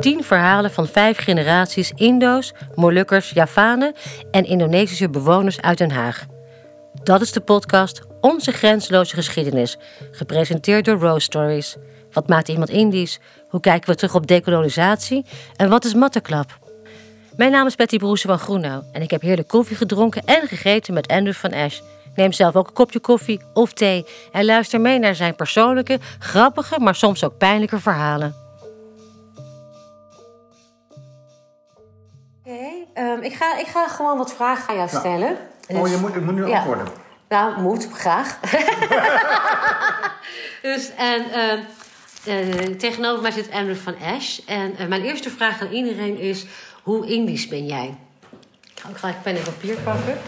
Tien verhalen van vijf generaties Indo's, Molukkers, Javanen en Indonesische bewoners uit Den Haag. Dat is de podcast Onze Grenzeloze Geschiedenis, gepresenteerd door Rose Stories. Wat maakt iemand Indisch? Hoe kijken we terug op dekolonisatie? En wat is matteklap? Mijn naam is Betty Broese van Groenau en ik heb heerlijk koffie gedronken en gegeten met Andrew van Ash. Neem zelf ook een kopje koffie of thee en luister mee naar zijn persoonlijke, grappige, maar soms ook pijnlijke verhalen. Ehm, ik, ga, ik ga gewoon wat vragen aan jou stellen. Oh, je moet, ik moet nu Ja. antwoorden. Nou, moet, graag. dus, en ehm, eh, tegenover mij zit Andrew van Ash. En eh, mijn eerste vraag aan iedereen is: hoe Indisch ben jij? Ik ga ook gelijk pen en papier pakken.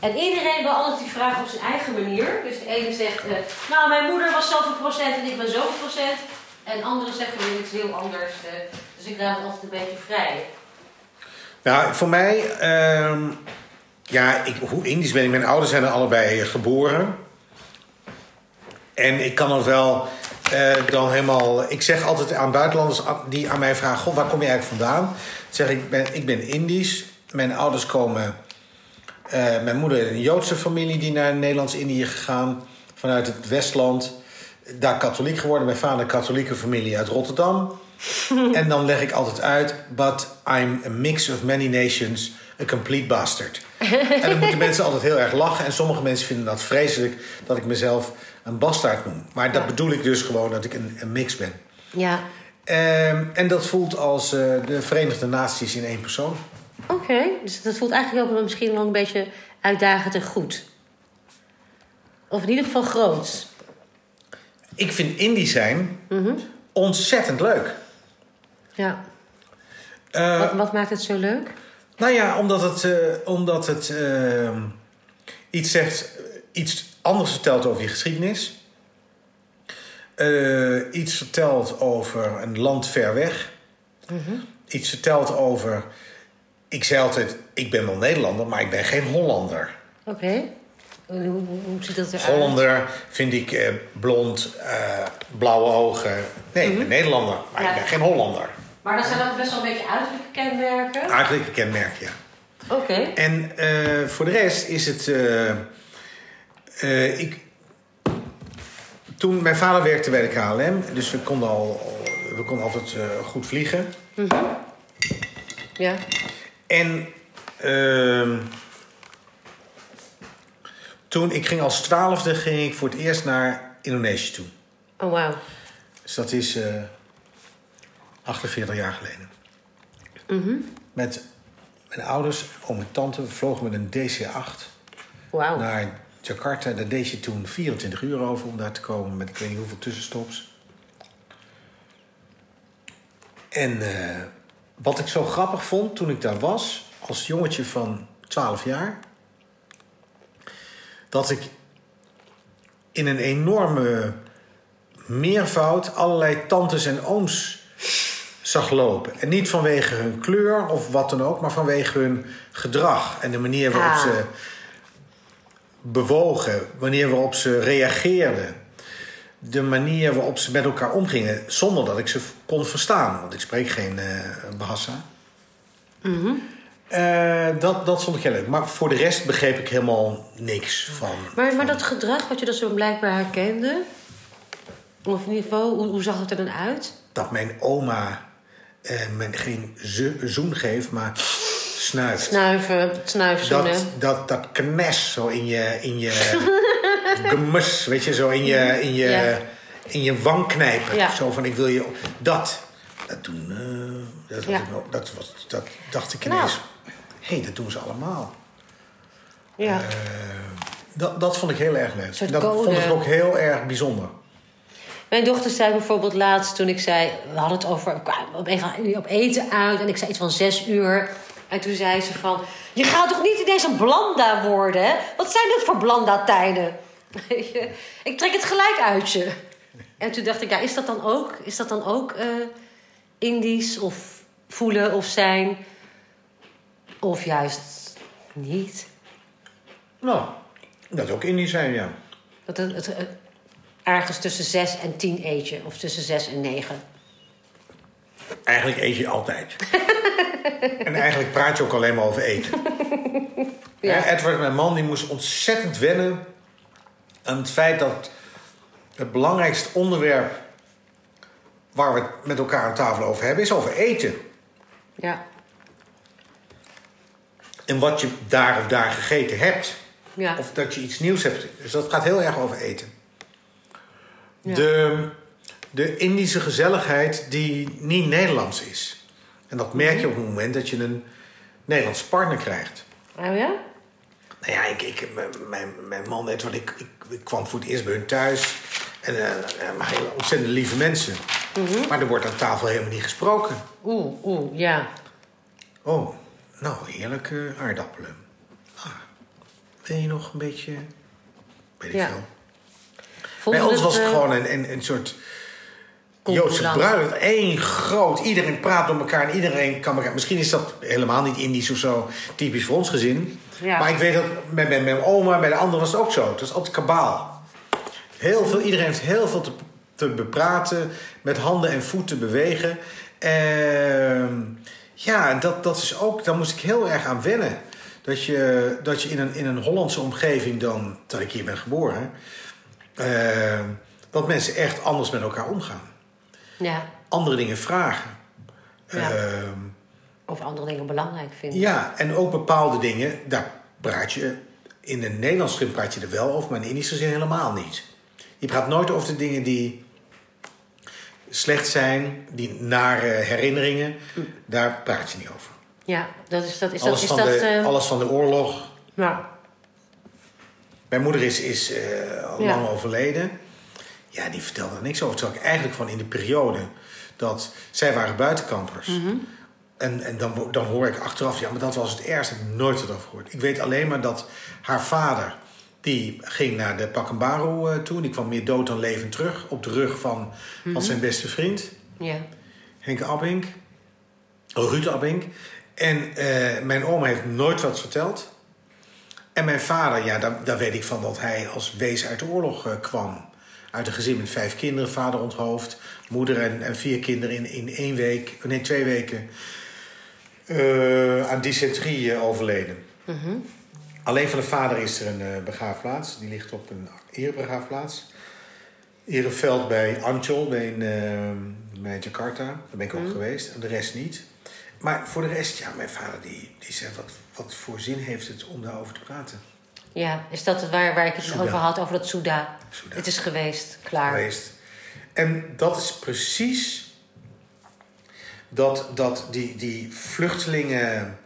En iedereen beantwoordt die vraag op zijn eigen manier. Dus de ene zegt: eh, Nou, mijn moeder was zoveel procent en ik ben zoveel procent. En anderen zeggen weer iets heel anders. dus ik laat het altijd een beetje vrij. Nou, voor mij, ehm, ja, ik, hoe Indisch ben ik? Mijn ouders zijn er allebei geboren. En ik kan er wel eh, dan helemaal. Ik zeg altijd aan buitenlanders die aan mij vragen: Goh, waar kom je eigenlijk vandaan? Zeg ik: ik ben, ik ben Indisch. Mijn ouders komen. eh, mijn moeder is een Joodse familie die naar Nederlands-Indië gegaan. Vanuit het Westland. Daar katholiek geworden. Mijn vader een katholieke familie uit Rotterdam. en dan leg ik altijd uit: But I'm a mix of many nations, a complete bastard. en dan moeten mensen altijd heel erg lachen. En sommige mensen vinden dat vreselijk dat ik mezelf een bastaard noem. Maar dat Ja. bedoel ik dus gewoon dat ik een, een mix ben. Ja, Ehm, en dat voelt als eh, de Verenigde Naties in één persoon. Oké, dus dat voelt eigenlijk ook wel misschien wel een beetje uitdagend en goed. Of in ieder geval groot. Ik vind Indisch zijn Mhm. ontzettend leuk. Ja. Eh, wat, wat maakt het zo leuk? Nou ja, omdat het, eh, omdat het ehm, iets zegt, iets anders vertelt over je geschiedenis. Eh, iets vertelt over een land ver weg. Iets vertelt over. Ik zei altijd: ik ben wel Nederlander, maar ik ben geen Hollander. Oké. Hoe, hoe, hoe ziet dat eruit? Hollander vind ik eh, blond, eh, blauwe ogen. Nee, ik ben Nederlander, maar Ja. ik ben geen Hollander. Maar dat zijn ook best wel een beetje uiterlijke kenmerken. Aardelijke kenmerk, ja. Oké. En eh, voor de rest is het. eh, eh, ik, toen mijn vader werkte bij de KLM, dus we konden, al, we konden altijd eh, goed vliegen. Ja. En ehm, toen ik ging als twaalfde ging ik voor het eerst naar Indonesië toe. Oh, wauw. Dus dat is eh 48 jaar geleden. Met mijn ouders, oom en tante, we vlogen met een DC-8 Wauw. naar Jakarta. Daar deed je toen 24 uur over om daar te komen met ik weet niet hoeveel tussenstops. En eh, wat ik zo grappig vond toen ik daar was, als jongetje van 12 jaar, dat ik in een enorme meervoud allerlei tantes en ooms zag lopen. En niet vanwege hun kleur of wat dan ook, maar vanwege hun gedrag en de manier waarop Ah. ze bewogen, de manier waarop ze reageerden, de manier waarop ze met elkaar omgingen, zonder dat ik ze kon verstaan, want ik spreek geen eh Bahasa. Eh, dat, dat vond ik heel leuk. Maar voor de rest begreep ik helemaal niks van. Maar, maar van- dat gedrag wat je dat zo blijkbaar herkende... Of in ieder geval, hoe, hoe zag het er dan uit? dat mijn oma eh, me geen zoen geeft, maar snuift. Snuiven, snuifzoenen. dat, dat, dat knes zo in je, in je gemus, weet je, zo in je, in je, Ja. in je wang knijpen. Ja. Zo van, ik wil je... Dat, dat doen... eh, dat, was Ja. wel- dat, was, dat dacht ik Nou. ineens... Hé, hey, dat doen ze allemaal. Ja. Dat, dat vond ik heel erg leuk. Dat vond ik ook heel erg bijzonder. Mijn dochter zei bijvoorbeeld laatst toen ik zei... We hadden het over op, op eten uit en ik zei iets van zes uur. En toen zei ze van... Je gaat toch niet ineens een blanda worden, hè? Wat zijn dit voor blanda-tijden? Weet je, ik trek het gelijk uit je. En toen dacht ik, ja, is dat dan ook, is dat dan ook eh, Indisch of voelen of zijn? Of juist niet? Nou, dat ook Indisch zijn, ja. Dat het, het, het- ergens tussen zes en tien eet je. Of tussen zes en negen. Eigenlijk eet je altijd. en eigenlijk praat je ook alleen maar over eten. Ja. Ja, Edward, mijn man, die moest ontzettend wennen aan het feit dat het belangrijkste onderwerp waar we het met elkaar aan tafel over hebben, is over eten. Ja. En wat je daar of daar gegeten hebt. Ja. Of dat je iets nieuws hebt. Dus dat gaat heel erg over eten. Ja. De, de Indische gezelligheid die niet Nederlands is. En dat merk je op het moment dat je een Nederlandse partner krijgt. Oh ja? Nou ja, ik, ik, mijn- mijn, man, Edward, ik, ik, ik kwam voor het eerst bij hun thuis. En eh, maar hele ontzettend lieve mensen. Mhm. Maar er wordt aan tafel helemaal niet gesproken. Oeh, oeh, ja. Oh, nou, heerlijke aardappelen. Ah, wil je nog een beetje... Weet ik Ja. veel. Bij ons was het eh, gewoon een, een, een soort. Joodse bruiloft. Eén groot. Iedereen praat door elkaar en iedereen kan elkaar... Misschien is dat helemaal niet Indisch of zo typisch voor ons gezin. Ja. Maar ik weet dat met, met mijn oma, bij de anderen was het ook zo. Het was altijd kabaal. Heel veel, iedereen heeft heel veel te, te bepraten, met handen en voeten bewegen. Ehm, ja, en dat, dat is ook, daar moest ik heel erg aan wennen. Dat je, dat je in, een, in een Hollandse omgeving dan, dat ik hier ben geboren, ehm, dat mensen echt anders met elkaar omgaan. Ja. Andere dingen vragen. Ja. Ehm, Of andere dingen belangrijk vinden. ja, en ook bepaalde dingen, daar praat je in een Nederlands gezin praat je er wel over, maar in Indisch gezin helemaal niet. Je praat nooit over de dingen die slecht zijn, die nare herinneringen. Daar praat je niet over. Ja, dat is dat. Is alles, dat, is van dat de, eh, alles van de oorlog. ja. Mijn moeder is, is eh, Ja. lang overleden. Ja, die vertelde er niks over. Terwijl ik eigenlijk van in de periode dat zij waren buitenkampers. Mhm. En, en dan, dan hoor ik achteraf, ja, maar dat was het ergste. Ik heb nooit wat over gehoord. Ik weet alleen maar dat haar vader, die ging naar de Pakkenbaro eh, toe. Die kwam meer dood dan levend terug. Op de rug van, van zijn beste vriend, Ja. Henk Abink. Ruud Abink. En eh, mijn oom heeft nooit wat verteld. En mijn vader, ja, daar, daar weet ik van dat hij als wees uit de oorlog eh, kwam. Uit een gezin met vijf kinderen, vader onthoofd, moeder en, en vier kinderen in, in één week, nee, twee weken eh, aan dysenterie eh, overleden. Alleen van de vader is er een begraafplaats. Die ligt op een erebegraafplaats. Ereveld bij Ancol, bij, eh, bij Jakarta. Daar ben ik ook geweest. En de rest niet. Maar voor de rest, ja, mijn vader die, die zei... Wat, wat voor zin heeft het om daarover te praten? ja, is dat het waar, waar ik het over had, over dat? Souda. Het is geweest, klaar. geweest. En dat is precies dat, dat die, die vluchtelingen.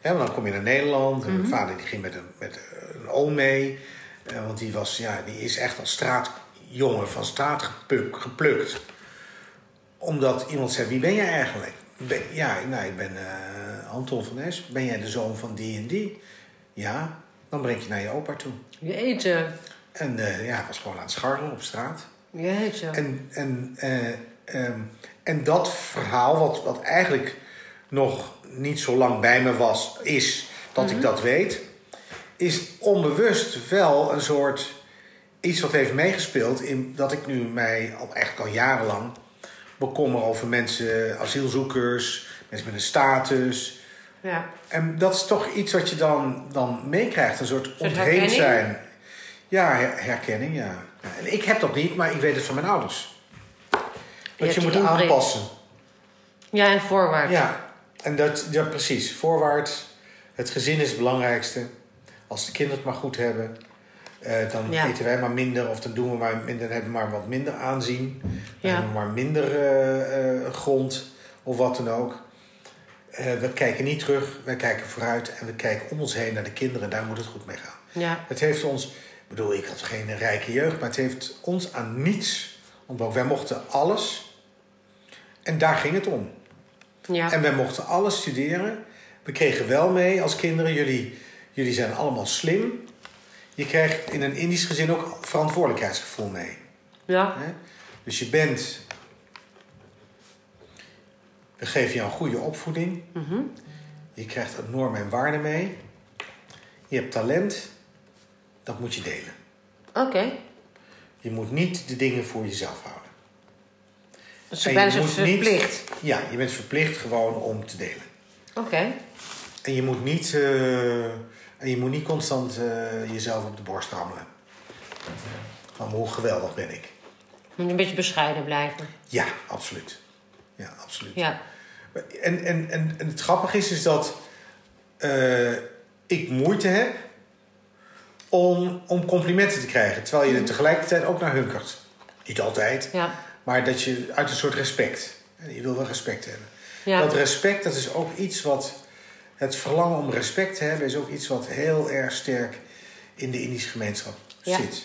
Hè, want dan kom je naar Nederland. En mijn vader die ging met een, met een oom mee. Eh, want die, was, ja, die is echt als straatjongen van straat gepuk- geplukt. Omdat iemand zei: Wie ben jij eigenlijk? Ben, ja, nou, ik ben eh, Anton van Es. Ben jij de zoon van die en die? Ja, dan breng je naar je opa toe. Jeetje. En eh, ja, was gewoon aan het scharrelen op straat. Jeetje. En, en, eh, ehm, en dat verhaal, wat, wat eigenlijk nog niet zo lang bij me was, is dat ik dat weet, is onbewust wel een soort iets wat heeft meegespeeld in dat ik nu mij al echt al jarenlang bekommer over mensen, asielzoekers, mensen met een status. Ja. En dat is toch iets wat je dan, dan meekrijgt, een soort ontheemd herkenning? zijn. Ja, her- herkenning, ja. Ja, En ik heb dat niet, maar ik weet het van mijn ouders. Dat je je moet aanpassen. ja, en voorwaarts. Ja, en dat, ja, precies. Voorwaarts. Het gezin is het belangrijkste. Als de kinderen het maar goed hebben, eh, dan Ja. eten wij maar minder. Of dan doen we maar minder, dan hebben we maar wat minder aanzien. Dan Ja. hebben we maar minder eh, eh, grond of wat dan ook. Eh, we kijken niet terug, wij kijken vooruit en we kijken om ons heen naar de kinderen. Daar moet het goed mee gaan. Ja. Het heeft ons, ik bedoel, ik had geen rijke jeugd, maar het heeft ons aan niets ontbroken. Wij mochten alles en daar ging het om. Ja. En wij mochten alles studeren. We kregen wel mee als kinderen, jullie, jullie zijn allemaal slim. Je krijgt in een Indisch gezin ook verantwoordelijkheidsgevoel mee. ja. Dus je bent. We geven jou een goede opvoeding. Mhm. Je krijgt er normen en waarden mee. Je hebt talent. Dat moet je delen. Oké. Je moet niet de dingen voor jezelf houden. Dus je niet- verplicht. Ja, je bent verplicht gewoon om te delen. Oké. En je moet niet, eh, en je moet niet constant eh, jezelf op de borst rammelen. Van hoe geweldig ben ik. Moet een beetje bescheiden blijven. Ja, absoluut. Ja, absoluut. Ja. En, en, en, en het grappige is, is dat eh, ik moeite heb om, om complimenten te krijgen. Terwijl je er tegelijkertijd ook naar hunkert. Niet altijd, Ja. maar dat je uit een soort respect. Je wil wel respect hebben. Ja. Dat respect, dat is ook iets wat... Het verlangen om respect te hebben is ook iets wat heel erg sterk in de Indische gemeenschap Ja. zit.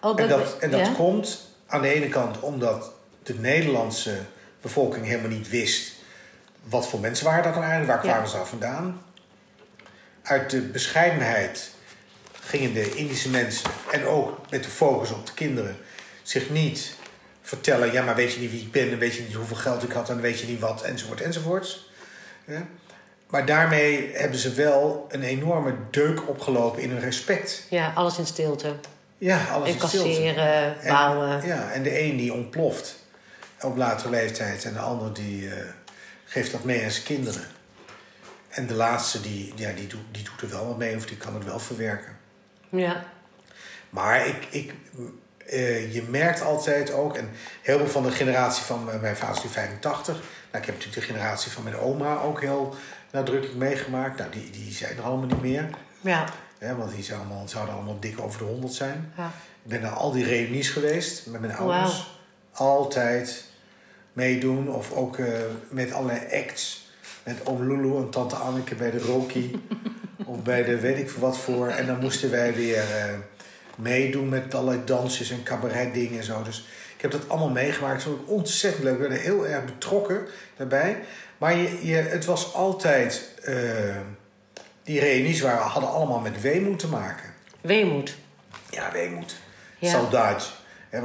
Oh, En dat, en dat komt aan de ene kant omdat de Nederlandse bevolking helemaal niet wist wat voor mensen waren dat nou eigenlijk, waar Ja. kwamen ze nou vandaan. Uit de bescheidenheid gingen de Indische mensen, en ook met de focus op de kinderen, zich niet vertellen: ja, maar weet je niet wie ik ben, en weet je niet hoeveel geld ik had, en weet je niet wat, enzovoort, enzovoorts. Ja. Maar daarmee hebben ze wel een enorme deuk opgelopen in hun respect. Ja, alles in stilte. Ja, alles in stilte. Incasseren, En- bouwen. Ja, en de een die ontploft op latere leeftijd en de ander die eh, geeft dat mee aan zijn kinderen. En de laatste die, ja, die, doet, die doet er wel wat mee of die kan het wel verwerken. Ja. Maar ik, ik, eh, je merkt altijd ook, en heel veel van de generatie van eh, mijn vader is nu 85. Nou, ik heb natuurlijk de generatie van mijn oma ook heel nadrukkelijk meegemaakt. Nou, die, die zijn er allemaal niet meer. Ja. Hè, want die zijn allemaal, zouden allemaal dik over de 100 zijn. ja. Ik ben naar al die reunies geweest met mijn ouders. Altijd meedoen. Of ook eh, met allerlei acts. Met oom Lulu en tante Anneke bij de Roki. of bij de weet ik wat voor. En dan moesten wij weer eh, meedoen met allerlei dansjes en cabaretdingen en zo. Dus ik heb dat allemaal meegemaakt. Het was ontzettend leuk. We werden heel erg betrokken daarbij. Maar je, je, het was altijd... eh, die reunies waren, hadden allemaal met weemoed te maken. Weemoed. Ja, weemoed. Ja. Saudade.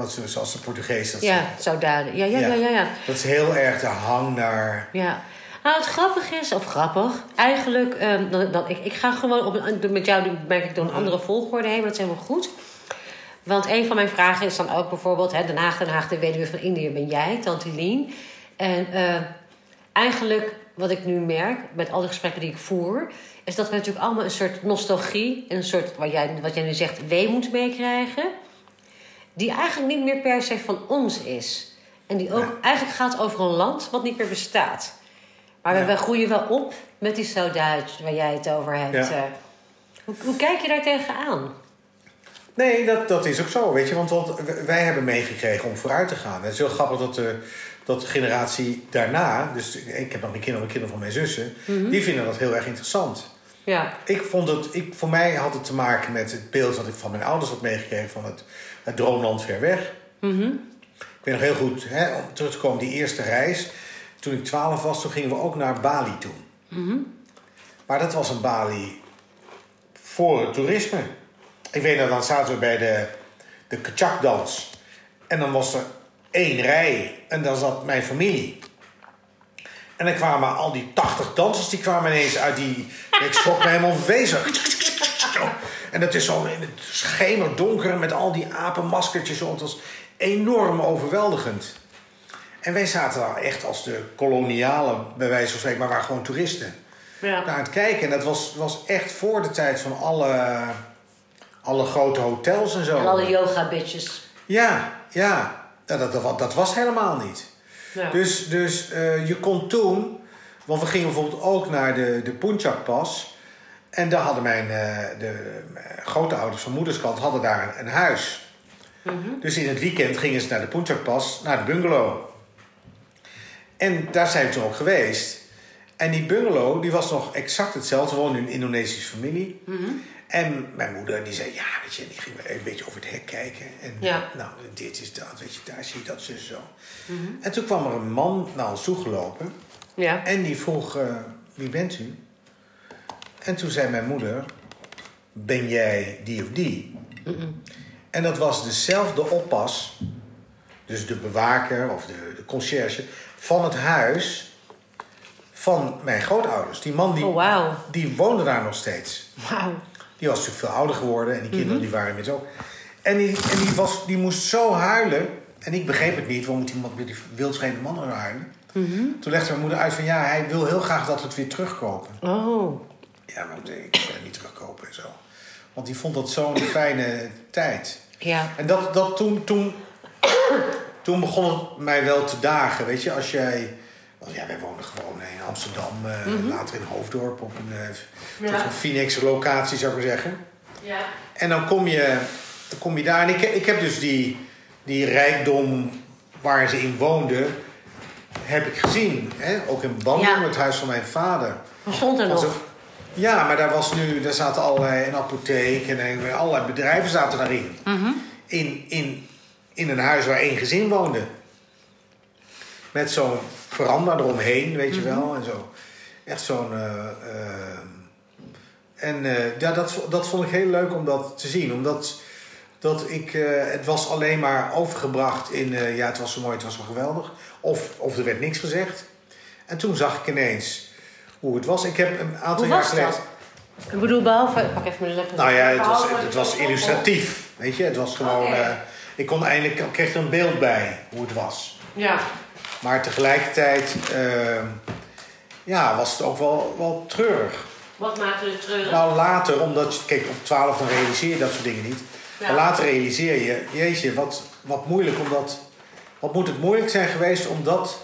Ze- zoals de Portugees dat Ja, saudade. Ja, ja, ja, Ja. ja, ja. Dat is heel erg de hang naar... Ja. Nou, het grappige is, of grappig, eigenlijk, ehm, dat, dat, ik, ik ga gewoon op een, met jou merk ik door een andere volgorde heen, maar dat is helemaal goed. Want een van mijn vragen is dan ook bijvoorbeeld, hè, Den Haag, Den Haag, de weduwe van Indië ben jij, Tante Lien. En eh, eigenlijk, wat ik nu merk, met al die gesprekken die ik voer, is dat we natuurlijk allemaal een soort nostalgie, en een soort, wat jij, wat jij nu zegt, weemoed meekrijgen, die eigenlijk niet meer per se van ons is. En die ook eigenlijk gaat over een land wat niet meer bestaat. Maar we, Ja. we groeien wel op met die saudade waar jij het over hebt. Ja. eh. Hoe, hoe kijk je daar tegenaan? Nee, dat, dat is ook zo, weet je. Want, want wij hebben meegekregen om vooruit te gaan. Het is heel grappig dat de, dat de generatie daarna... Dus ik heb nog een kinderen, kinderen van mijn zussen... Mhm. Die vinden dat heel erg interessant. Ja, Ik vond het... Ik, voor mij had het te maken met het beeld wat ik van mijn ouders had meegekregen... van het, het droomland ver weg. Mhm. Ik weet nog heel goed, hè, om terug te komen, die eerste reis. Toen ik 12 was, toen gingen we ook naar Bali toe. Mhm. Maar dat was een Bali voor het toerisme. Ik weet nog, dan zaten we bij de, de Kachak-dans. En dan was er één rij en dan zat mijn familie. En dan kwamen al die 80 dansers, die kwamen ineens uit die... Ik schrok me helemaal wezen. En het is zo in het schemerdonker met al die apenmaskertjes. Het was enorm overweldigend. En wij zaten daar echt als de kolonialen, bij wijze van spreken, maar waren gewoon toeristen. ja. Naar het kijken. En dat was, was echt voor de tijd van alle, alle grote hotels en zo. En alle yoga-bitches. Ja, ja. Dat, dat, dat, dat was helemaal niet. Ja. Dus, dus eh, je kon toen... Want we gingen bijvoorbeeld ook naar de, de Punjab-pas. En daar hadden mijn eh, de, mijn grootouders van moederskant hadden daar een, een huis. Dus in het weekend gingen ze naar de Punjab-pas, naar de bungalow. En daar zijn we toen ook geweest. En die bungalow die was nog exact hetzelfde. Woonden in een Indonesische familie. En mijn moeder die zei, ja, weet je, die ging een beetje over het hek kijken. En Ja. nou, dit is dat, weet je, daar zie je dat, zo zo. En toen kwam er een man naar ons toegelopen. Ja. En die vroeg, eh, wie bent u? En toen zei mijn moeder, ben jij die of die? En dat was dezelfde oppas, dus de bewaker of de, de conciërge, van het huis van mijn grootouders. Die man die, Oh, die woonde daar nog steeds. Die was natuurlijk veel ouder geworden en die kinderen die waren inmiddels ook. En, die, en die, was, die moest zo huilen En ik begreep het niet, waarom moet iemand met die wildvreemde mannen huilen? Mhm. Toen legde mijn moeder uit van ja, hij wil heel graag dat we het weer terugkopen. Oh. Ja, maar ik het niet terugkopen en zo. Want die vond dat zo'n fijne tijd. Ja. En dat, dat toen, toen, toen begon het mij wel te dagen. Weet je, als jij. Want ja, wij woonden gewoon in Amsterdam, eh, later in Hoofddorp, op een, eh Ja. een Phoenix locatie zou ik maar zeggen. Ja. En dan kom je, dan kom je daar. En ik, ik heb dus die, die rijkdom waar ze in woonden, heb ik gezien. Hè? Ook in Bandung, Ja. het huis van mijn vader. Wat stond er nog? Ja, maar daar was nu, daar zaten allerlei een apotheek en allerlei bedrijven zaten daarin. Mhm. In, in, in een huis waar één gezin woonde. Met zo'n veranda eromheen, weet je wel, en zo. Echt zo'n. eh, eh, en eh, ja, dat, dat vond ik heel leuk om dat te zien. Omdat dat ik, het was alleen maar overgebracht in, ja, het was zo mooi, het was zo geweldig. Of, of er werd niks gezegd. En toen zag ik ineens hoe het was. Ik heb een aantal jaar was geleden. dat? Ik bedoel, behalve... Ik pak even mijn laptop. Nou ja, het was, het was illustratief. Weet je, het was gewoon. Eh, ik kon eindelijk, ik kreeg er een beeld bij hoe het was. Ja. Maar tegelijkertijd eh, ja, was het ook wel, wel treurig. Wat maakte het treurig? Nou, later, omdat je, kijk, op 12 dan realiseer je dat soort dingen niet. Ja. Maar later realiseer je, jeetje, wat, wat moeilijk, omdat, wat moet het moeilijk zijn geweest om dat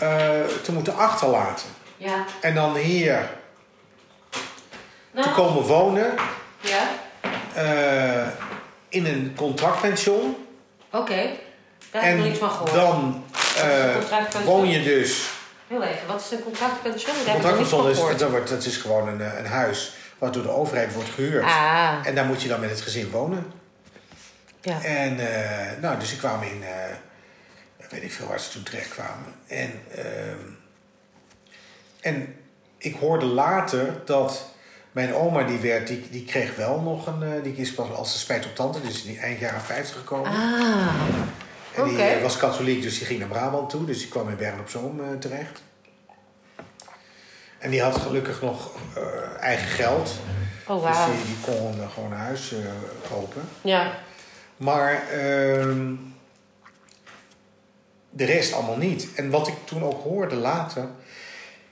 eh, te moeten achterlaten. Ja. En dan hier Nou, te komen wonen Ja. eh, in een contractpension. Oké. Daar heb ik nog niets van gehoord. dan eh, woon je dus. Heel even, wat is een contractpension? Daar Contractpension is, dat, wordt, dat is gewoon een, eh, een huis wat door de overheid wordt gehuurd. Ah. En daar moet je dan met het gezin wonen. Ja. En nou, dus ik kwam in, eh, weet ik veel waar ze toen terecht kwamen. En, ehm, en ik hoorde later dat mijn oma die werd, die, die kreeg wel nog een, eh, die is pas als ze spijt op tante, dus die eind jaren 50 gekomen. Ah. en die eh, was katholiek, dus die ging naar Brabant toe, dus die kwam in Bergen op Zoom eh, terecht. En die had gelukkig nog eigen geld. Oh, Dus wauw. die, die kon eh, gewoon een huis kopen. Ja. Maar ehm, de rest allemaal niet. En wat ik toen ook hoorde later,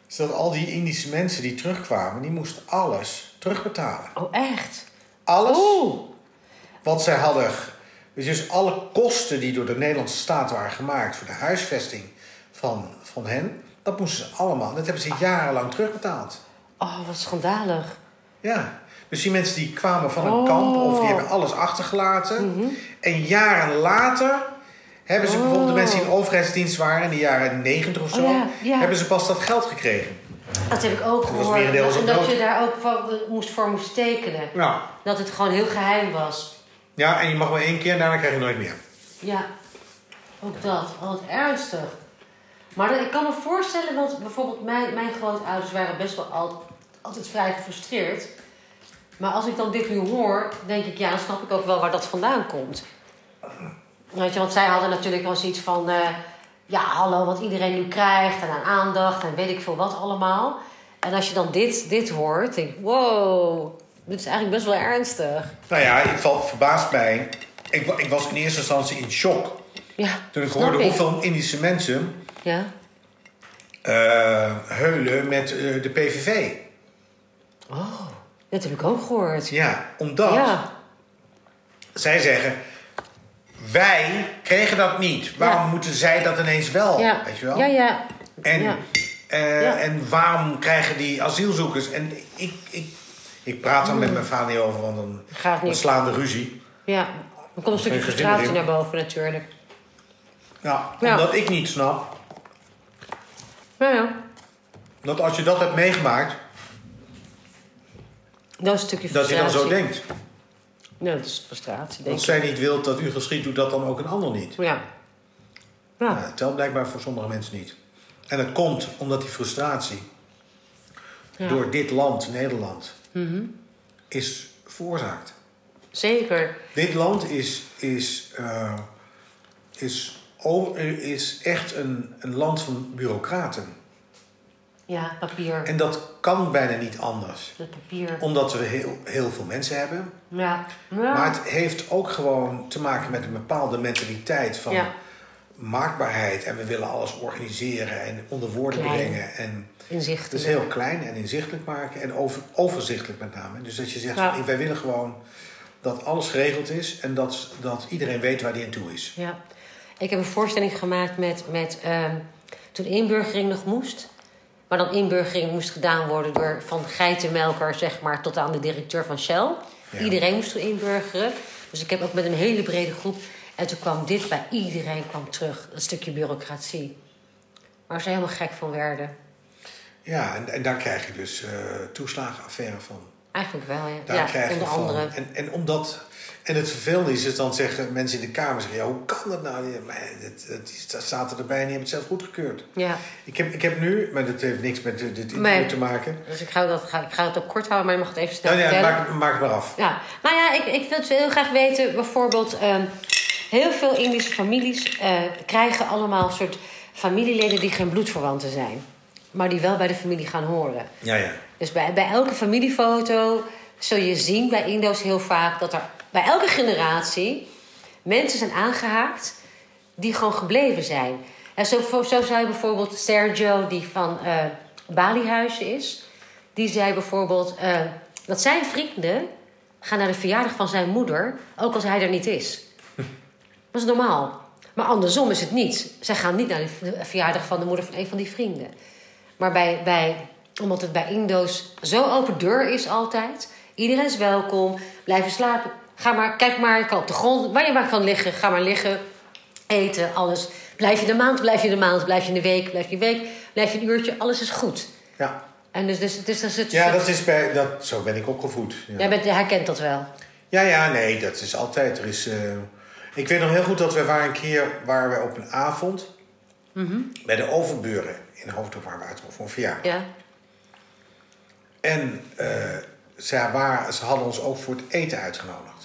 is dat al die Indische mensen die terugkwamen, die moesten alles terugbetalen. Oh, echt? Alles Oeh. wat zij hadden. Dus alle kosten die door de Nederlandse staat waren gemaakt voor de huisvesting van, van hen, dat moesten ze allemaal. Dat hebben ze jarenlang terugbetaald. Oh, wat schandalig. Ja. Dus die mensen die kwamen van een Oh. kamp of die hebben alles achtergelaten. Mhm. En jaren later hebben ze Oh. bijvoorbeeld de mensen die in overheidsdienst waren in de jaren 90 of zo, Oh ja, ja. hebben ze pas dat geld gekregen. Dat heb ik ook gehoord. En dat je daar ook van, moest voor moest tekenen. Ja. Dat het gewoon heel geheim was. ja, en je mag maar één keer en daarna krijg je nooit meer. Ja, ook dat. Oh, wat ernstig. Maar dat- ik kan me voorstellen, want bijvoorbeeld mijn, mijn grootouders waren best wel al, altijd vrij gefrustreerd. Maar als ik dan dit nu hoor, denk ik, ja, dan snap ik ook wel waar dat vandaan komt. Weet je, want zij hadden natuurlijk wel zoiets van, eh, ja, hallo, wat iedereen nu krijgt en aan aandacht en weet ik veel wat allemaal. En als je dan dit, dit hoort, denk ik, wow, dit is eigenlijk best wel ernstig. Nou ja, ik val verbaasd bij. Ik, ik was in eerste instantie in shock Ja, toen ik hoorde hoeveel Indische mensen Ja, eh, heulen met eh, de PVV. oh, dat heb ik ook gehoord. Ja, omdat Ja, zij zeggen: wij kregen dat niet. Waarom Ja. moeten zij dat ineens wel? ja, Weet je wel? ja, ja. En, Ja. eh, en waarom krijgen die asielzoekers... En ik, ik, ik praat Mm. met mijn vader niet over, want dan, Gaat dan niet. slaan de ruzie. Ja, dan komt een stukje frustratie naar boven natuurlijk. Nou, Ja. omdat ik niet snap Ja, ja. dat als je dat hebt meegemaakt... Dat is een stukje dat je frustratie. dan zo denkt. Ja, dat is frustratie, denk Als zij niet wil dat u geschiet, doet dat dan ook een ander niet. Ja. Ja. Nou, het telt blijkbaar voor sommige mensen niet. En het komt omdat die frustratie Ja. door dit land, Nederland, Mhm. is veroorzaakt. Zeker. Dit land is, is, eh, is, is echt een, een land van bureaucraten. Ja, papier. En dat kan bijna niet anders. Dat papier. Omdat we heel, heel veel mensen hebben. Ja. ja. Maar het heeft ook gewoon te maken met een bepaalde mentaliteit van Ja. maakbaarheid. En we willen alles organiseren en onder woorden Klein. brengen. En Inzicht. het is heel klein en inzichtelijk maken. En over, overzichtelijk met name. Dus dat je zegt, Ja. wij willen gewoon dat alles geregeld is. En dat, dat iedereen weet waar die aan toe is. Ja. Ik heb een voorstelling gemaakt met, met ehm, toen inburgering nog moest. Maar dan inburgering moest gedaan worden door van geitenmelker, zeg maar, tot aan de directeur van Shell. Ja. Iedereen moest inburgeren. Dus ik heb ook met een hele brede groep. En toen kwam dit bij iedereen kwam terug, een stukje bureaucratie. Waar ze helemaal gek van werden. Ja, en, en daar krijg je dus eh toeslagenaffaire van. Eigenlijk wel, ja. Daar ja, krijg je van. andere. En, en omdat. En het vervelende is, is dan zeggen mensen in de Kamer zeggen, ja, hoe kan dat nou? Maar het, het, is- dat staat erbij en die hebben het zelf goedgekeurd. Ja, Ik heb, ik heb nu, maar dat heeft niks met dit interview Nee. te maken. dus ik ga, dat, ga, ik ga het ook kort houden, maar je mag het even snel Nou ja, maak, maak het maar af. Ja, nou ja, ik, ik wil heel graag weten, bijvoorbeeld, ehm, heel veel Indische families eh, krijgen allemaal een soort familieleden die geen bloedverwanten zijn, maar die wel bij de familie gaan horen. Ja, ja. Dus bij, bij elke familiefoto zul je zien bij Indo's heel vaak dat er bij elke generatie mensen zijn aangehaakt die gewoon gebleven zijn. En zo, zo zei bijvoorbeeld Sergio, die van eh Balihuizen is, die zei bijvoorbeeld eh, dat zijn vrienden gaan naar de verjaardag van zijn moeder, ook als hij er niet is. Dat is normaal. Maar andersom is het niet. Zij gaan niet naar de verjaardag van de moeder van een van die vrienden. Maar bij, bij, omdat het bij Indo's zo open deur is altijd. Iedereen is welkom. Blijven slapen. Ga maar, kijk maar, kan op de grond. Waar je maar kan liggen, ga maar liggen. Eten, alles. Blijf je de maand, blijf je de maand. Blijf je een week, blijf je een week. Blijf je een uurtje, alles is goed. Ja, En dus, dus, dus, dus het, ja dat is bij, dat, zo ben ik opgevoed. Ja. Jij bent, herkent dat wel. Ja, ja, nee, dat is altijd. Er is, eh, ik weet nog heel goed dat we waren een keer waren we op een avond bij de overburen in Hoofddorp waar we uit voor een verjaardag. Ja. En eh, ze, waren, ze hadden ons ook voor het eten uitgenodigd.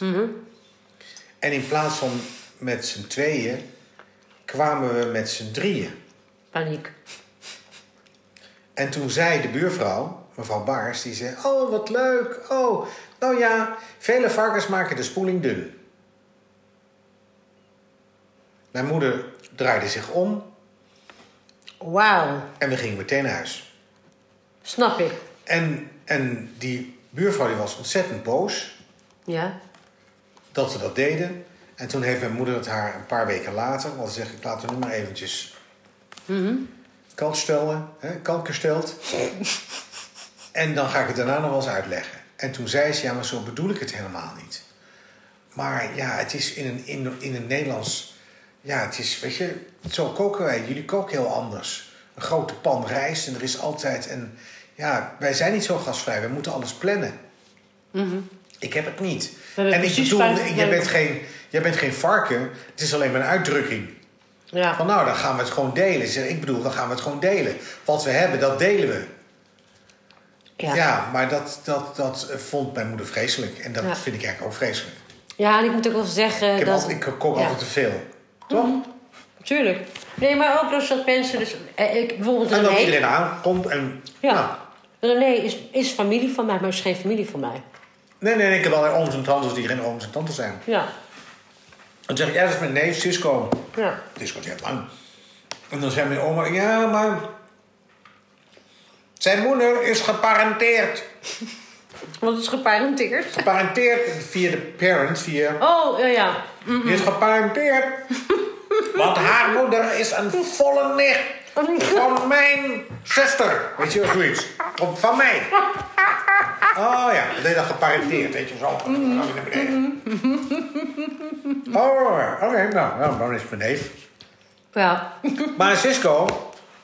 En in plaats van met z'n tweeën kwamen we met z'n drieën. Paniek. En toen zei de buurvrouw, mevrouw Baars, die zei: Oh, wat leuk. Oh, nou ja, vele varkens maken de spoeling dun. Mijn moeder draaide zich om Wauw. en we gingen meteen naar huis. Snap ik. En, en die buurvrouw die was ontzettend boos Ja. dat we dat deden. En toen heeft mijn moeder het haar een paar weken later, want ze zegt: Ik laat er nu maar eventjes kalk stellen, hè, kalker stelt. en dan ga ik het daarna nog wel eens uitleggen. En toen zei ze: Ja, maar zo bedoel ik het helemaal niet. Maar ja, het is in een, in, in een Nederlands. Ja, het is, weet je, zo koken wij. Jullie koken heel anders. Een grote pan rijst en er is altijd een. Ja, wij zijn niet zo gasvrij. We moeten alles plannen. Ik heb het niet. En ik bedoel, jij bent, geen, jij bent geen varken. Het is alleen maar een uitdrukking. Ja. Van nou, dan gaan we het gewoon delen. Ik bedoel, dan gaan we het gewoon delen. Wat we hebben, dat delen we. Ja. Ja, maar dat, dat, dat vond mijn moeder vreselijk. En dat Ja. vind ik eigenlijk ook vreselijk. Ja, en ik moet ook wel zeggen Ik, heb dat... altijd, ik kook Ja. altijd te veel. Toch? Tuurlijk. Nee, maar ook dus dat mensen... Dus, eh, ik, bijvoorbeeld En dat iedereen aankomt en... Ja. nou, René is, is familie van mij, maar is geen familie van mij. nee, nee, nee, ik heb allerlei ooms en tantes die geen ooms en tantes zijn. Ja. Dan zeg ik, ja, dat is mijn neef, Cisco. Ja. Cisco is heel lang. En dan zei mijn oma, ja, maar... Zijn moeder is geparenteerd. Wat is geparenteerd? Geparenteerd via de parent, via... Oh, ja, ja. Die is geparenteerd. Want haar moeder is een volle nicht van mijn zuster. Weet je wel, zoiets. Of van mij. Oh ja, dat deed dat geparenteerd, weet je zo. Dan naar beneden. Oh, oké, nou, nou, dan is het mijn neef. Ja. Maar Cisco,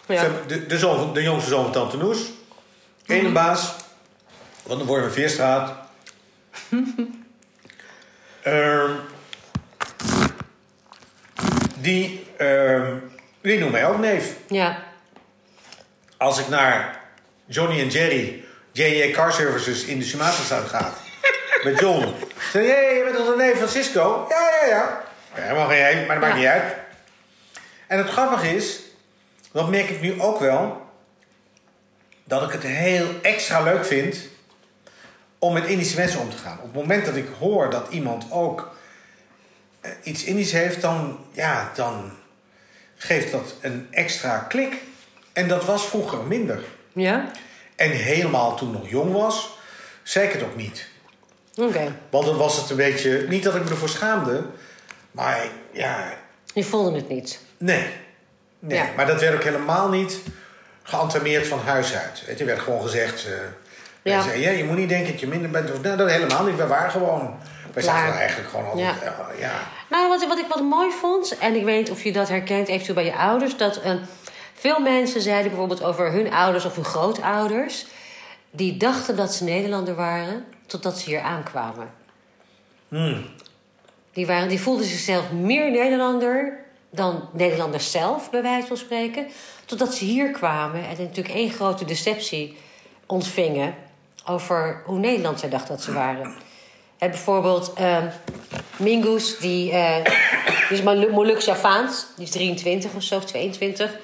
Ja. de, de, zoon, de jongste zoon van Tante Noes, ene baas van de Veerstraat. Ehm, die, ehm, die noemt mij ook neef. Ja. Als ik naar Johnny en Jerry, J.J. Car Services in de Sumatrastraat ga, met John. Zeg je, hey, je bent toch de neef van Cisco? Ja, ja, ja. helemaal geen hij, maar dat maakt Ja. niet uit. En het grappige is, dat merk ik nu ook wel. dat ik het heel extra leuk vind om met Indische mensen om te gaan. Op het moment dat ik hoor dat iemand ook eh, iets Indisch heeft, dan, ja, dan geeft dat een extra klik. En dat was vroeger minder. Ja? En helemaal toen ik nog jong was, zeker ook niet. Oké. Want dan was het een beetje, niet dat ik me ervoor schaamde, maar ja, Je voelde het niet. nee. Nee, Ja. maar dat werd ook helemaal niet geantameerd van huis uit. Weet je, er werd gewoon gezegd, eh Ja. Zei, ja, je moet niet denken dat je minder bent. Of, nou, dat helemaal niet, wij waren gewoon. Wij zaten eigenlijk gewoon altijd, Ja. Nou, wat, wat ik wat mooi vond, en ik weet niet of je dat herkent eventueel bij je ouders, dat eh, veel mensen zeiden bijvoorbeeld over hun ouders of hun grootouders, die dachten dat ze Nederlander waren, totdat ze hier aankwamen. Hmm. Die, waren, die voelden zichzelf meer Nederlander dan Nederlanders zelf, bij wijze van spreken. Totdat ze hier kwamen en natuurlijk één grote deceptie ontvingen over hoe Nederland zij dachten dat ze waren. Hè, bijvoorbeeld ehm Mingus, die, eh, die is Molu- Molux Javaans, die is 23 of zo, 22.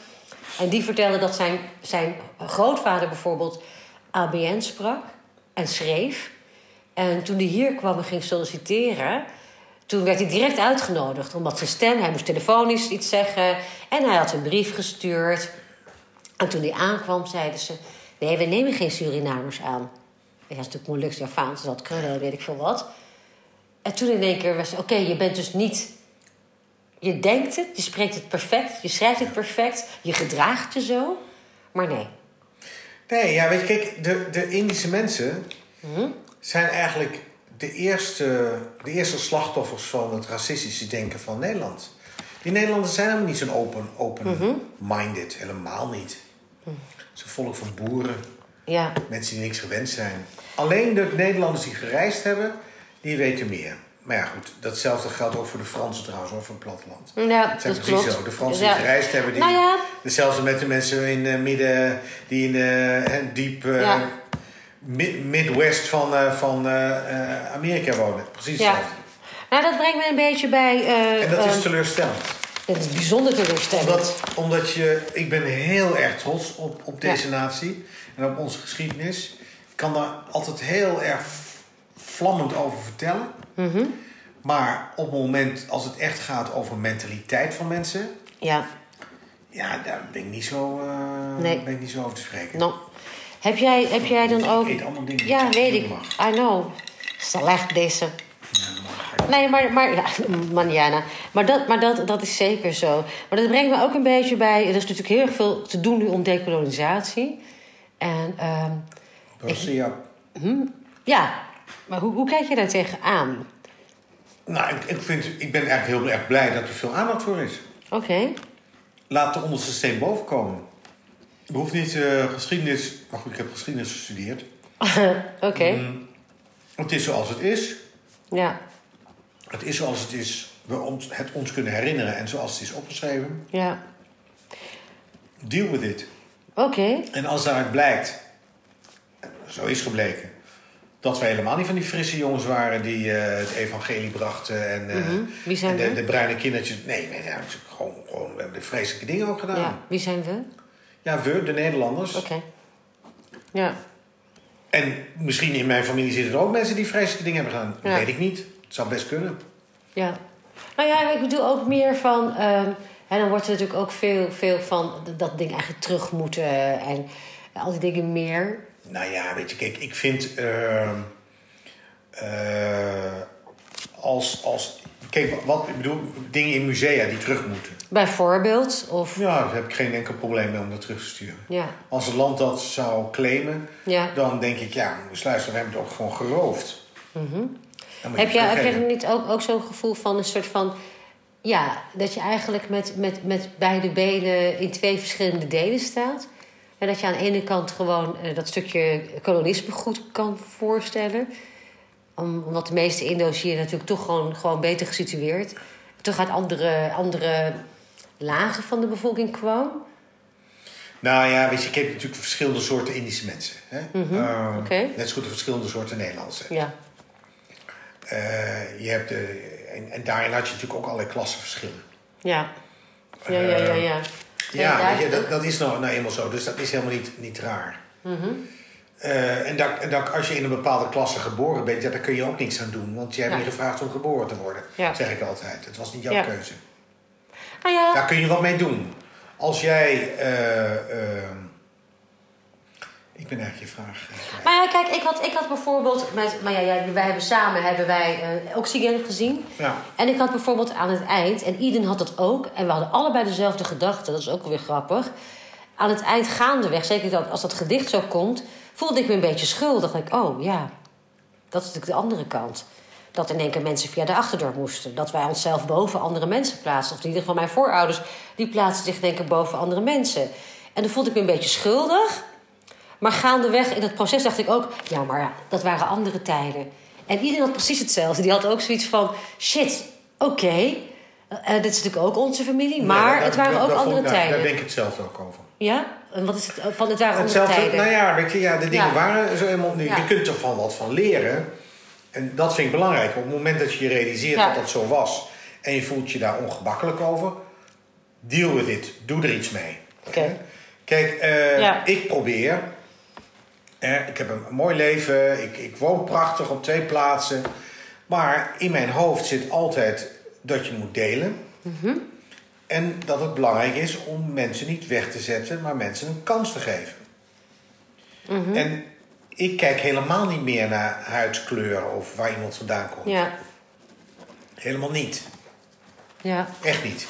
En die vertelde dat zijn, zijn grootvader bijvoorbeeld ABN sprak en schreef. En toen hij hier kwam en ging solliciteren, toen werd hij direct uitgenodigd. Omdat zijn stem, hij moest telefonisch iets zeggen. En hij had een brief gestuurd. En toen hij aankwam, zeiden ze: Nee, we nemen geen Surinamers aan. Ja, dat is natuurlijk Molux Javaans, dat krullen, weet ik veel wat. En toen in één keer was Oké, je bent dus niet. Je denkt het, je spreekt het perfect, je schrijft het perfect, je gedraagt je zo. Maar nee. Nee, ja, weet je, kijk, de, de Indische mensen Mhm. zijn eigenlijk de eerste, de eerste slachtoffers van het racistische denken van Nederland. Die Nederlanders zijn helemaal niet zo'n open, open-minded, helemaal niet. Is een volk van boeren, Ja, mensen die niks gewend zijn. Alleen de Nederlanders die gereisd hebben, die weten meer. Maar ja, goed, datzelfde geldt ook voor de Fransen trouwens, hoor, voor het platteland. ja Het zijn dat precies klopt. zo. De Fransen Ja. die gereisd hebben, die, Nou ja. hetzelfde met de mensen in het midden, die in de hè, diep eh, Ja. mid- Midwest van, van Amerika wonen. Precies Ja. hetzelfde. Nou, dat brengt me een beetje bij. En dat is teleurstellend. Dat is bijzonder teleurstellend. Omdat, omdat je, ik ben heel erg trots op, op deze natie en op onze geschiedenis. Ik kan daar altijd heel erg vlammend over vertellen. Mhm. Maar op het moment als het echt gaat over mentaliteit van mensen, Ja, ja, daar ben ik niet zo, eh, Nee. ben ik niet zo over te spreken. nou. Heb jij, heb jij dan Ik ook. eet allemaal dingen Ja, ik weet ik. I know. Slecht deze. Ja, Nee, maar, maar ja, manjana. Maar, dat, maar dat, dat is zeker zo. Maar dat brengt me ook een beetje bij. Er is natuurlijk heel erg veel te doen nu om dekolonisatie. En ehm, Borussia. ja, maar hoe, hoe kijk je daar tegenaan? Nou, ik, ik, vind, ik ben eigenlijk heel erg blij dat er veel aandacht voor is. Oké. Laat de onderste steen boven komen. Je hoeft niet eh, geschiedenis... Maar goed, ik heb geschiedenis gestudeerd. Oké. Mm. Het is zoals het is. Ja. Het is zoals het is. We ons, het ons kunnen herinneren en zoals het is opgeschreven. Ja. Deal with it. Oké. En als daaruit blijkt, zo is gebleken, dat we helemaal niet van die frisse jongens waren die eh, het evangelie brachten en, eh, Mhm. Wie zijn en de, we? de bruine kindertjes. Nee, nee ja, is gewoon, gewoon, we hebben de vreselijke dingen ook gedaan. Ja. Ja, Wie zijn we? we, de Nederlanders. Oké. Ja. En misschien in mijn familie zitten er ook mensen die vreselijke dingen hebben gedaan. Dat Ja. weet ik niet. Het zou best kunnen. Ja. Nou ja, ik bedoel ook meer van. ehm, en dan wordt er natuurlijk ook veel, veel van dat- dingen eigenlijk terug moeten en al die dingen meer. Nou ja, weet je, kijk, ik vind. ehm, eh, als, als. Kijk, wat ik bedoel, dingen in musea die terug moeten. Bijvoorbeeld, of Ja, daar heb ik geen enkel probleem mee om dat terug te sturen. ja, Als het land dat zou claimen, ja. dan denk ik, ja, dus luister, we hebben het ook gewoon geroofd. Mhm. Heb je, heb je teruggeven. niet ook, ook zo'n gevoel van een soort van. Ja, dat je eigenlijk met, met, met beide benen in twee verschillende delen staat. En dat je aan de ene kant gewoon eh, dat stukje kolonisme goed kan voorstellen. Om, omdat de meeste Indo's hier natuurlijk toch gewoon, gewoon beter gesitueerd. Toch uit andere, andere lagen van de bevolking kwam. Nou ja, weet je, ik heb natuurlijk verschillende soorten Indische mensen. Hè? Ehm, Mhm. Oké. Net zo goed de verschillende soorten Nederlandse. Ja, je hebt de, en, en daarin had je natuurlijk ook allerlei klassenverschillen. ja. Ja, ja, ja, ja. Ja, weet je, dat, dat is nou, nou eenmaal zo. Dus dat is helemaal niet, niet raar. Eh, en, dat, en dat, als je in een bepaalde klasse geboren bent, ja, daar kun je ook niks aan doen. Want je hebt Ja. niet gevraagd om geboren te worden, Ja. zeg ik altijd. Het was niet jouw Ja. keuze. Ja, Daar kun je wat mee doen. Als jij. eh, ehm, ik ben eigenlijk je vraag. eh. Maar ja, kijk, ik had, ik had bijvoorbeeld... Met, maar ja, ja, wij hebben samen hebben wij eh Oxygen gezien. Ja. En ik had bijvoorbeeld aan het eind, en Iden had dat ook... en we hadden allebei dezelfde gedachte, dat is ook wel weer grappig. Aan het eind gaandeweg, zeker dat, als dat gedicht zo komt... voelde ik me een beetje schuldig. Ik, oh ja, dat is natuurlijk de andere kant. Dat in één keer mensen via de achterdeur moesten. Dat wij onszelf boven andere mensen plaatsten. Of in ieder geval mijn voorouders, die plaatsten zich denk ik boven andere mensen. En dan voelde ik me een beetje schuldig... Maar gaandeweg in het proces dacht ik ook, ja, maar ja, dat waren andere tijden. En iedereen had precies hetzelfde. Die had ook zoiets van, shit, oké, eh, eh, dit is natuurlijk ook onze familie, maar het waren daar- ook daar andere tijden. Daar denk ik hetzelfde ook over. Ja? En wat is het? Van, het waren andere Hetzelfde, tijden. nou ja, weet je, ja, de dingen Ja. waren zo helemaal nu. Ja. Je kunt er van wat van leren. En dat vind ik belangrijk. Op het moment dat je je realiseert dat dat zo was en je voelt je daar ongemakkelijk over, deal with it. Doe er iets mee. Oké. Kijk, eh, ik probeer. Eh, ik heb een mooi leven. Ik, ik woon prachtig op twee plaatsen. Maar in mijn hoofd zit altijd dat je moet delen. Mhm. En dat het belangrijk is om mensen niet weg te zetten, maar mensen een kans te geven. Mhm. En ik kijk helemaal niet meer naar huidskleur of waar iemand vandaan komt. Ja, Helemaal niet. ja. Echt niet.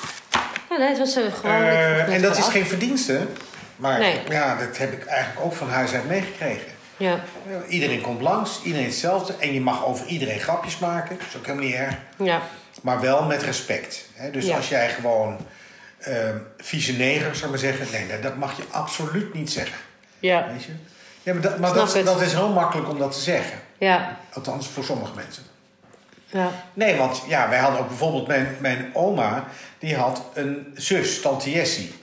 ja nee, het was eh, gewoon... Eh, en dat is af. geen verdienste. Maar Nee. ja, dat heb ik eigenlijk ook van huis uit meegekregen. Ja, Iedereen komt langs, iedereen hetzelfde. En je mag over iedereen grapjes maken. Dat is ook helemaal niet erg. ja, Maar wel met respect. Hè? Dus Ja. als jij gewoon ehm vieze neger, zou ik maar zeggen. Nee, dat- dat mag je absoluut niet zeggen. ja, Weet je? Ja, maar dat, maar dat, dat is heel makkelijk om dat te zeggen. ja, Althans, voor sommige mensen. ja. Nee, want ja, wij hadden ook bijvoorbeeld... Mijn, mijn oma, die had een zus, Tante Jessie.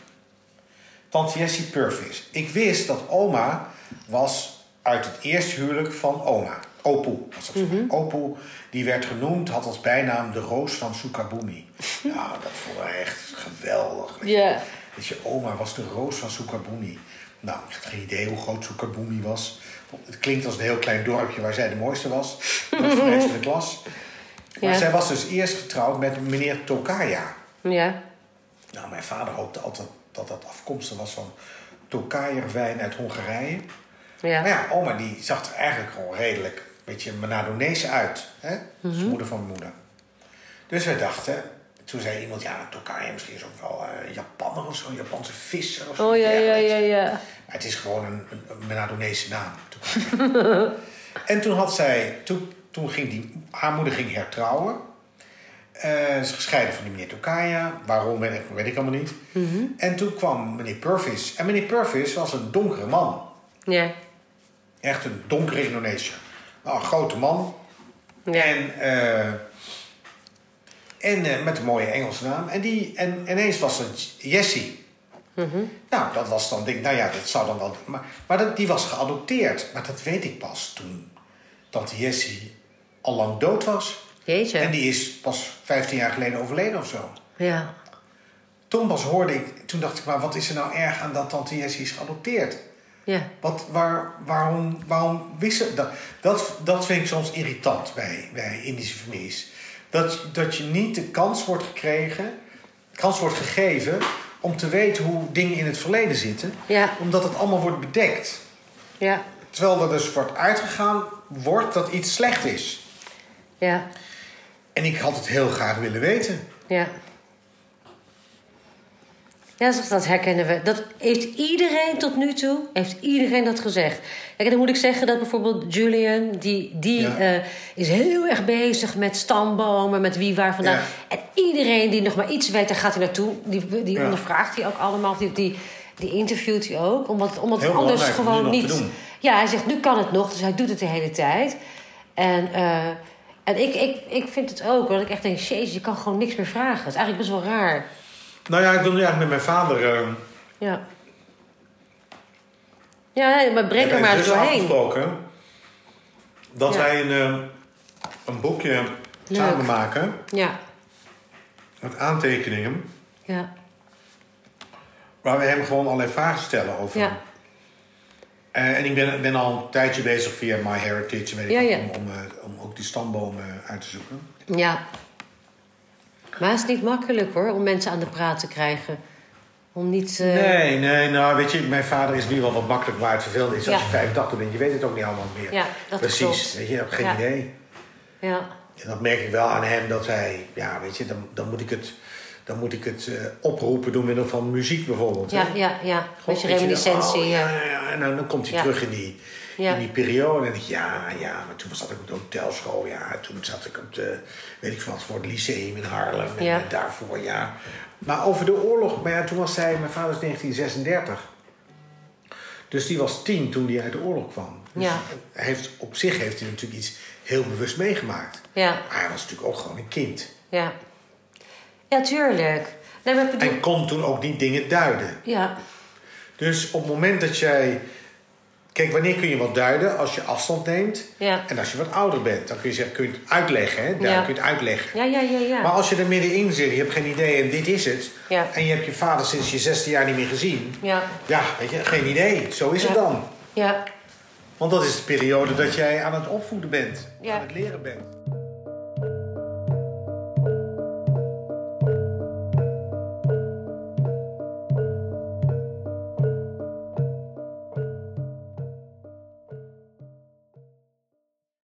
Tante Jessie Purvis. Ik wist dat oma was uit het eerste huwelijk van oma. Opoe was dat. Mhm. Opoe, die werd genoemd, had als bijnaam de roos van Sukabumi. Nou, dat ik echt geweldig. Ja. Dat je oma was de roos van Sukabumi. Nou, ik had geen idee hoe groot Sukabumi was. Het klinkt als een heel klein dorpje waar zij de mooiste was. Dat was de meeste in de klas. Maar Ja. zij was dus eerst getrouwd met meneer Tokaya. Ja, Nou, mijn vader hoopte altijd dat dat afkomstig was van Tokayer wijn uit Hongarije. Maar ja, ja, oma die zag er eigenlijk gewoon redelijk een beetje Manadonese uit. Hè? Dat is de moeder van mijn moeder. Dus wij dachten, toen zei iemand, ja, Tokayer misschien is ook wel een Japanner of zo, een Japanse visser of zo. Oh ja, ja, ja, ja. Maar het is gewoon een, een, Manadonese naam. En toen had zij, toen, toen ging die, haar moeder ging hertrouwen. Eh, ze is gescheiden van die meneer Tokaya. Waarom weet ik, weet ik allemaal niet. En toen kwam meneer Purvis. En meneer Purvis was een donkere man. Ja, Echt een donkere Indonesiër. Nou, een grote man. ja. En, eh, en eh, met een mooie Engelse naam. En, die, en ineens was het Jessie. Nou, dat was dan, denk ik, nou ja, dat zou dan wel. Maar, maar dat, die was geadopteerd. Maar dat weet ik pas toen tante Jessie al lang dood was. Jeetje. En die is pas 15 jaar geleden overleden of zo. Ja, Toen pas hoorde ik, toen dacht ik, maar wat is er nou erg aan dat tante Jessie is geadopteerd? ja, Wat, waar, waarom, waarom wisten dat, dat? Dat vind ik soms irritant bij, bij Indische families. Dat, dat je niet de kans wordt gekregen, kans wordt gegeven om te weten hoe dingen in het verleden zitten, ja, omdat het allemaal wordt bedekt. ja, Terwijl er dus wordt uitgegaan wordt dat iets slecht is. ja, En ik had het heel graag willen weten. ja. Ja, dat- dat herkennen we. Dat heeft iedereen tot nu toe, heeft iedereen dat gezegd. Kijk, dan moet ik zeggen dat bijvoorbeeld Julian, die, die Ja. eh, is heel erg bezig met stambomen, met wie waar vandaan. Ja. En iedereen die nog maar iets weet, daar gaat hij naartoe. Die, die Ja. ondervraagt hij ook allemaal, die, die, die interviewt hij ook. Omdat, omdat anders gewoon niet... Ja, hij zegt, nu kan het nog, dus hij doet het de hele tijd. En, eh, en ik, ik, ik vind het ook, dat ik echt denk, jezus, je kan gewoon niks meer vragen. Het is eigenlijk best wel raar. Nou ja, ik wil nu eigenlijk met mijn vader. eh, Ja. Ja, maar breek er maar dus doorheen. afgesproken dat Ja. wij een, eh, een boekje samen maken Ja, met aantekeningen. ja, Waar we hem gewoon allerlei vragen stellen over. ja. Eh, en ik ben, ben al een tijdje bezig via MyHeritage weet ik Ja, ook, ja. Om, om, eh, om ook die stambomen uit te zoeken. Ja. Maar het is niet makkelijk hoor, om mensen aan de praat te krijgen. Om niet... eh, Nee, nee, nou weet je, mijn vader is nu wel wat makkelijk, maar het vervelende is als Ja. je 85 bent, je weet het ook niet allemaal meer. Ja, dat Precies, klopt. weet je, je hebt geen idee. Ja, En dat merk ik wel aan hem, dat hij, ja, weet je, dan, dan moet ik het, dan moet ik het eh, oproepen door middel van muziek bijvoorbeeld. ja, hè. ja. ja. God, Beetje je, reminiscentie. oh, ja. ja. En dan, dan komt hij Ja. terug in die, Ja. in die periode. En ik, ja, ja, maar toen zat ik op de hotelschool. Ja, toen zat ik op de, weet ik wat, voor het lyceum in Haarlem. En Ja. eh, daarvoor, ja. Maar over de oorlog, maar ja, toen was hij, mijn vader is 1936. Dus die was tien toen hij uit de oorlog kwam. Dus Ja. hij heeft, op zich heeft hij natuurlijk iets heel bewust meegemaakt. Ja, Maar hij was natuurlijk ook gewoon een kind. ja. Ja, tuurlijk. Nee, maar ik bedoel... En kon toen ook niet dingen duiden. Ja, Dus op het moment dat jij. Kijk, wanneer kun je wat duiden? Als je afstand neemt. ja. En als je wat ouder bent, dan kun je zeggen, kun je het uitleggen. Hè? Daar Ja. kun je het uitleggen. Ja, ja, ja, ja. Maar als je er middenin zit, je hebt geen idee en dit is het. Ja. En je hebt je vader sinds je zesde jaar niet meer gezien. Ja, Ja, weet je, geen idee. Zo is het dan. ja. Want dat is de periode dat jij aan het opvoeden bent. Aan het leren bent.